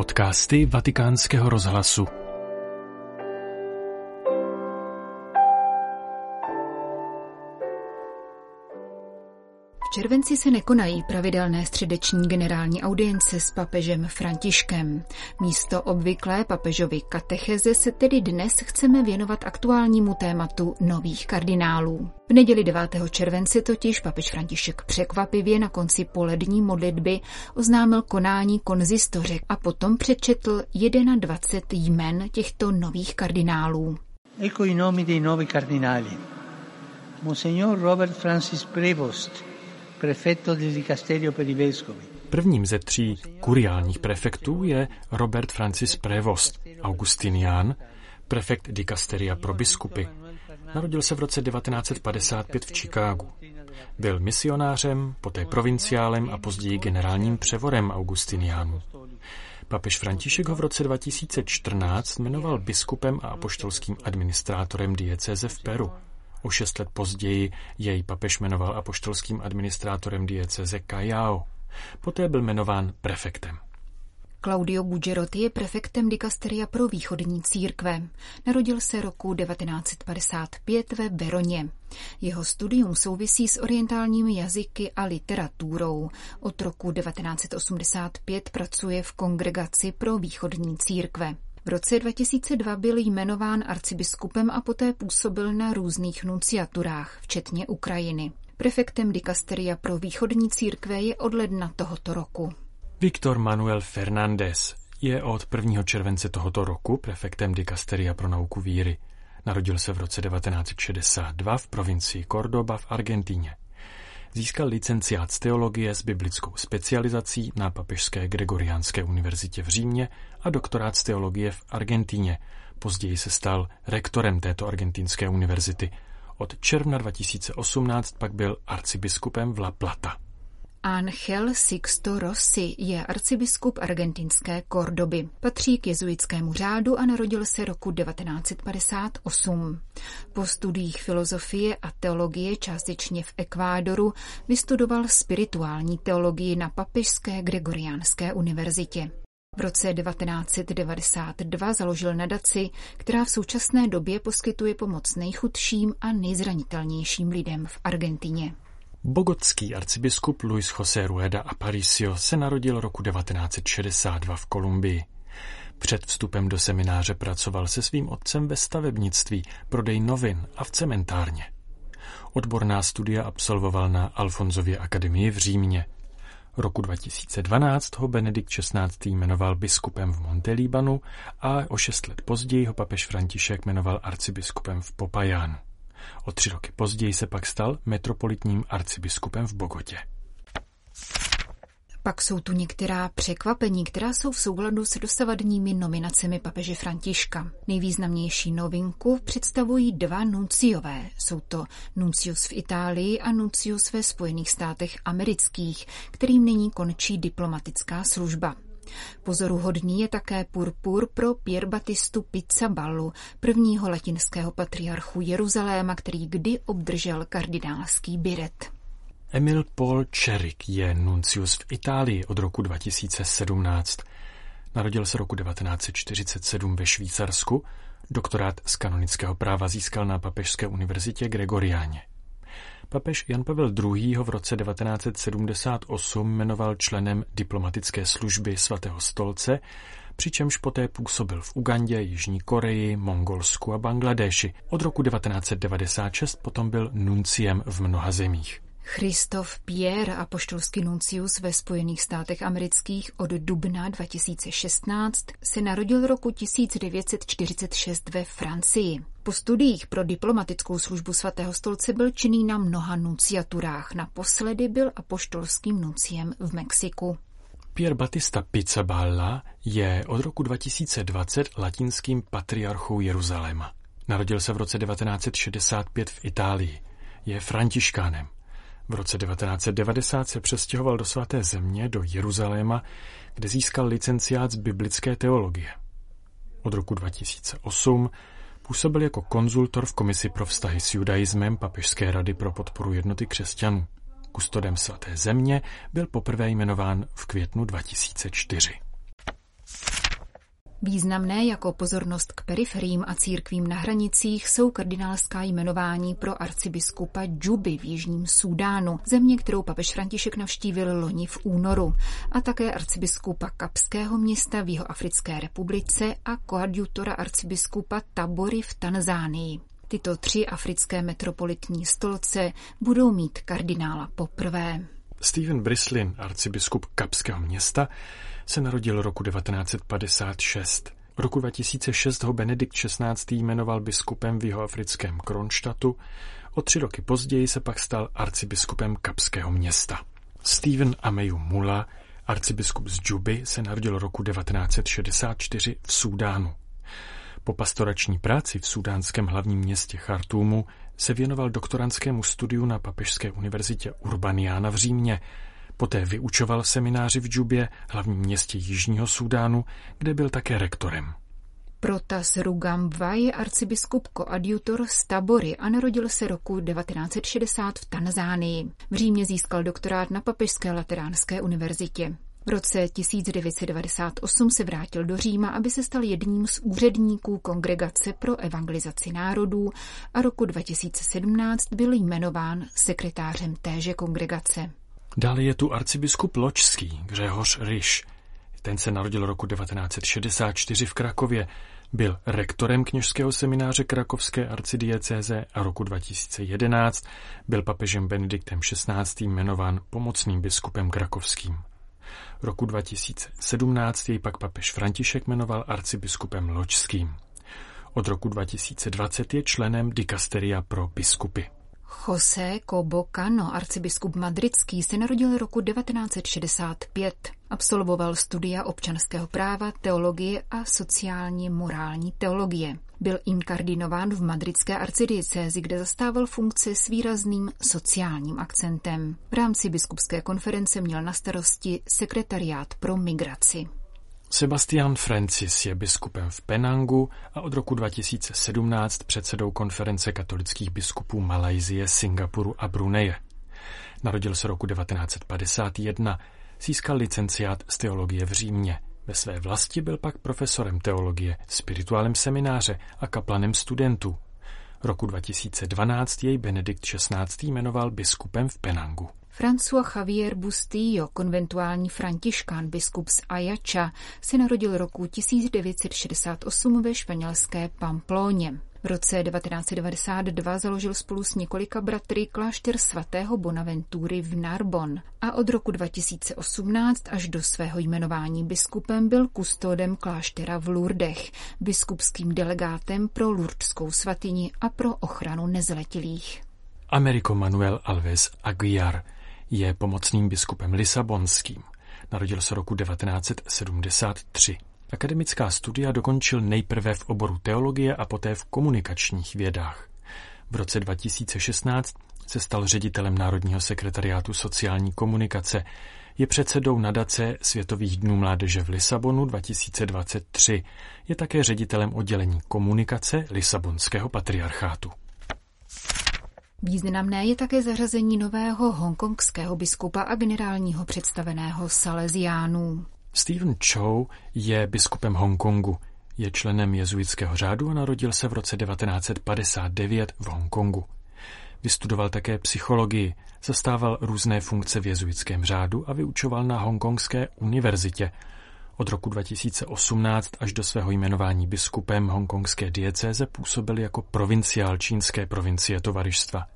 Podcasty Vatikánského rozhlasu. Červenci se nekonají pravidelné středeční generální audience s papežem Františkem. Místo obvyklé papežovy katecheze se tedy dnes chceme věnovat aktuálnímu tématu nových kardinálů. V neděli 9. července totiž papež František překvapivě na konci polední modlitby oznámil konání konzistoře a potom přečetl 21 jmen těchto nových kardinálů. Ecco i nomi dei nuovi cardinali. Monsignor Robert Francis Prevost, Prvním ze tří kuriálních prefektů je Robert Francis Prevost, Augustinian, prefekt Dicasteria pro biskupy. Narodil se v roce 1955 v Chicagu. Byl misionářem, poté provinciálem a později generálním převorem Augustiniánů. Papež František ho v roce 2014 jmenoval biskupem a apoštolským administrátorem diecéze v Peru. O šest let později jej papež jmenoval apoštolským administrátorem dieceze Callao. Poté byl jmenován prefektem. Claudio Bugerotti je prefektem dikasteria pro východní církve. Narodil se roku 1955 ve Veroně. Jeho studium souvisí s orientálními jazyky a literaturou. Od roku 1985 pracuje v kongregaci pro východní církve. V roce 2002 byl jmenován arcibiskupem a poté působil na různých nunciaturách, včetně Ukrajiny. Prefektem dikasteria pro východní církve je od ledna tohoto roku. Viktor Manuel Fernández je od 1. července tohoto roku prefektem dikasteria pro nauku víry. Narodil se v roce 1962 v provincii Cordoba v Argentíně. Získal licenciát z teologie s biblickou specializací na Papežské Gregoriánské univerzitě v Římě a doktorát z teologie v Argentíně. Později se stal rektorem této argentinské univerzity. Od června 2018 pak byl arcibiskupem v La Plata. Ángel Sixto Rossi je arcibiskup argentinské Kordoby. Patří k jezuitskému řádu a narodil se roku 1958. Po studiích filozofie a teologie částečně v Ekvádoru vystudoval spirituální teologii na Papežské Gregoriánské univerzitě. V roce 1992 založil nadaci, která v současné době poskytuje pomoc nejchudším a nejzranitelnějším lidem v Argentině. Bogotský arcibiskup Luis José Rueda Aparicio se narodil roku 1962 v Kolumbii. Před vstupem do semináře pracoval se svým otcem ve stavebnictví, prodej novin a v cementárně. Odborná studia absolvoval na Alfonzově akademii v Římě. Roku 2012 ho Benedikt XVI. jmenoval biskupem v Montelíbanu a o šest let později ho papež František jmenoval arcibiskupem v Popajánu. O tři roky později se pak stal metropolitním arcibiskupem v Bogotě. Pak jsou tu některá překvapení, která jsou v souladu s dosavadními nominacemi papeže Františka. Nejvýznamnější novinku představují dva nunciové. Jsou to nuncius v Itálii a nuncius ve Spojených státech amerických, kterým nyní končí diplomatická služba. Pozoruhodný je také purpur pro Pier Batistu Pizzaballu, prvního latinského patriarchu Jeruzaléma, který kdy obdržel kardinálský biret. Emil Paul Čerik je nuncius v Itálii od roku 2017. Narodil se roku 1947 ve Švýcarsku, doktorát z kanonického práva získal na Papežské univerzitě Gregoriáně. Papež Jan Pavel II. ho v roce 1978 jmenoval členem diplomatické služby svatého stolce, přičemž poté působil v Ugandě, Jižní Koreji, Mongolsku a Bangladeši. Od roku 1996 potom byl nunciem v mnoha zemích. Christoph Pierre, apoštolský nuncius ve Spojených státech amerických od dubna 2016, se narodil roku 1946 ve Francii. Po studiích pro diplomatickou službu svatého stolce byl činný na mnoha nunciaturách. Naposledy byl apoštolským nunciem v Mexiku. Pier Battista Pizzaballa je od roku 2020 latinským patriarchou Jeruzaléma. Narodil se v roce 1965 v Itálii. Je františkánem. V roce 1990 se přestěhoval do svaté země, do Jeruzaléma, kde získal licenciát z biblické teologie. Od roku 2008 působil jako konzultor v Komisi pro vztahy s judaismem Papežské rady pro podporu jednoty křesťanů. Kustodem svaté země byl poprvé jmenován v květnu 2004. Významné jako pozornost k periferím a církvím na hranicích jsou kardinálská jmenování pro arcibiskupa Džuby v Jižním Súdánu, země, kterou papež František navštívil loni v únoru, a také arcibiskupa Kapského města v Jihoafrické republice a koadjutora arcibiskupa Tabory v Tanzánii. Tyto tři africké metropolitní stolce budou mít kardinála poprvé. Stephen Brislin, arcibiskup Kapského města, se narodil roku 1956. V roku 2006 ho Benedikt XVI. jmenoval biskupem v jihoafrickém Kronštatu, o tři roky později se pak stal arcibiskupem Kapského města. Stephen Ameyu Mula, arcibiskup z Džuby, se narodil roku 1964 v Súdánu. Po pastorační práci v sudánském hlavním městě Chartúmu se věnoval doktorantskému studiu na Papežské univerzitě Urbaniana v Římě. Poté vyučoval semináři v Džubě, hlavním městě Jižního Súdánu, kde byl také rektorem. Protas Rugambwa je arcibiskup koadjutor z Tabory a narodil se roku 1960 v Tanzánii. V Římě získal doktorát na Papežské lateránské univerzitě. V roce 1998 se vrátil do Říma, aby se stal jedním z úředníků Kongregace pro evangelizaci národů a roku 2017 byl jmenován sekretářem téže kongregace. Dále je tu arcibiskup Ločský, Gřehoř Ryš. Ten se narodil roku 1964 v Krakově, byl rektorem kněžského semináře Krakovské arcidiecéze a roku 2011 byl papežem Benediktem XVI. jmenován pomocným biskupem krakovským. Roku 2017 jej pak papež František jmenoval arcibiskupem Ločským. Od roku 2020 je členem dikasteria pro biskupy. José Cobo Cano, arcibiskup madridský, se narodil roku 1965. Absolvoval studia občanského práva, teologie a sociálně morální teologie. Byl inkardinován v madridské arcidiecézi, kde zastával funkce s výrazným sociálním akcentem. V rámci biskupské konference měl na starosti sekretariát pro migraci. Sebastian Francis je biskupem v Penangu a od roku 2017 předsedou konference katolických biskupů Malajzie, Singapuru a Bruneje. Narodil se roku 1951, získal licenciát z teologie v Římě. Ve své vlasti byl pak profesorem teologie, spirituálem semináře a kaplanem studentů. Roku 2012 jej Benedikt XVI. jmenoval biskupem v Penangu. François Javier Bustillo, konventuální františkán biskup z Ayacha, se narodil roku 1968 ve španělské Pamplóně. V roce 1992 založil spolu s několika bratry klášter svatého Bonaventury v Narbon a od roku 2018 až do svého jmenování biskupem byl kustodem kláštera v Lourdech, biskupským delegátem pro lurdskou svatyni a pro ochranu nezletilých. Americo Manuel Alves Aguiar je pomocným biskupem Lisabonským. Narodil se roku 1973. Akademická studia dokončil nejprve v oboru teologie a poté v komunikačních vědách. V roce 2016 se stal ředitelem Národního sekretariátu sociální komunikace. Je předsedou nadace Světových dnů mládeže v Lisabonu 2023. Je také ředitelem oddělení komunikace Lisabonského patriarchátu. Významné je také zařazení nového hongkongského biskupa a generálního představeného Salesiánů. Stephen Chow je biskupem Hongkongu. Je členem jezuitského řádu a narodil se v roce 1959 v Hongkongu. Vystudoval také psychologii, zastával různé funkce v jezuitském řádu a vyučoval na Hongkongské univerzitě. Od roku 2018 až do svého jmenování biskupem hongkongské diecéze působil jako provinciál čínské provincie tovarištva.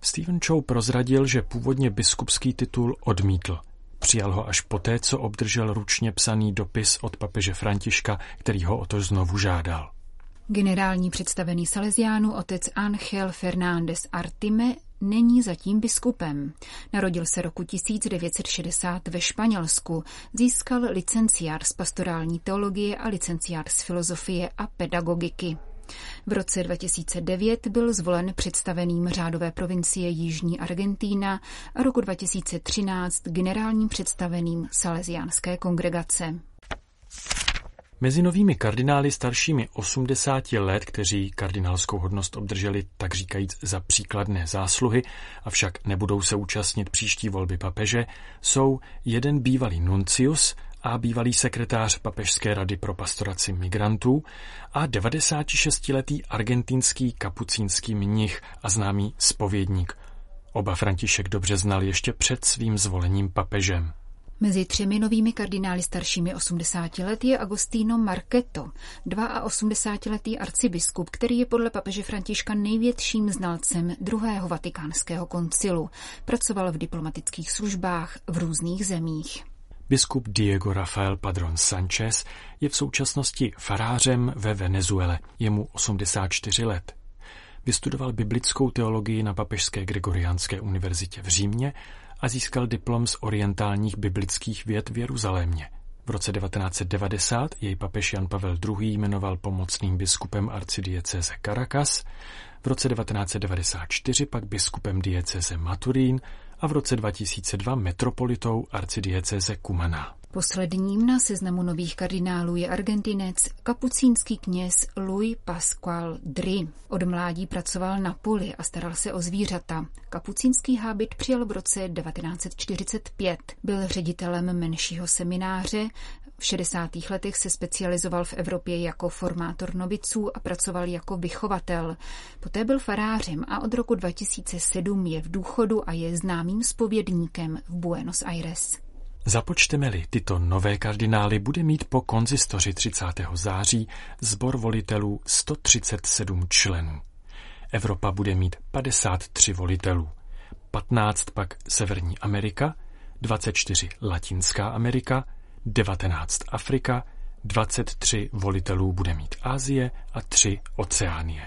Stephen Chow prozradil, že původně biskupský titul odmítl. Přijal ho až poté, co obdržel ručně psaný dopis od papeže Františka, který ho o to znovu žádal. Generální představený Salesiánu otec Angel Fernández Artime není zatím biskupem. Narodil se roku 1960 ve Španělsku, získal licenciár z pastorální teologie a licenciár z filozofie a pedagogiky. V roce 2009 byl zvolen představeným řádové provincie Jižní Argentína a roku 2013 generálním představeným Salesiánské kongregace. Mezi novými kardinály staršími 80 let, kteří kardinálskou hodnost obdrželi tak říkajíc za příkladné zásluhy, avšak nebudou se účastnit příští volby papeže, jsou jeden bývalý nuncius a bývalý sekretář Papežské rady pro pastoraci migrantů a 96-letý argentinský kapucínský mnich a známý spovědník. Oba František dobře znal ještě před svým zvolením papežem. Mezi třemi novými kardinály staršími 80 let je Agostino Marketo, 82-letý arcibiskup, který je podle papeže Františka největším znalcem druhého vatikánského koncilu. Pracoval v diplomatických službách v různých zemích. Biskup Diego Rafael Padron Sanchez je v současnosti farářem ve Venezuele. Je mu 84 let. Vystudoval biblickou teologii na Papežské Gregoriánské univerzitě v Římě a získal diplom z orientálních biblických věd v Jeruzalémě. V roce 1990 jej papež Jan Pavel II. jmenoval pomocným biskupem arcidiecéze Caracas, v roce 1994 pak biskupem diecéze Maturín a v roce 2002 metropolitou arcidiecéze Cumaná. Posledním na seznamu nových kardinálů je argentinec, kapucínský kněz Louis Pascual Dry. Od mládí pracoval na poli a staral se o zvířata. Kapucínský hábit přijal v roce 1945. Byl ředitelem menšího semináře, v 60. letech se specializoval v Evropě jako formátor noviců a pracoval jako vychovatel. Poté byl farářem a od roku 2007 je v důchodu a je známým spovědníkem v Buenos Aires. Započteme-li tyto nové kardinály, bude mít po konzistoři 30. září zbor volitelů 137 členů. Evropa bude mít 53 volitelů, 15 pak Severní Amerika, 24 Latinská Amerika, 19 Afrika, 23 volitelů bude mít Asie a 3 Oceánie.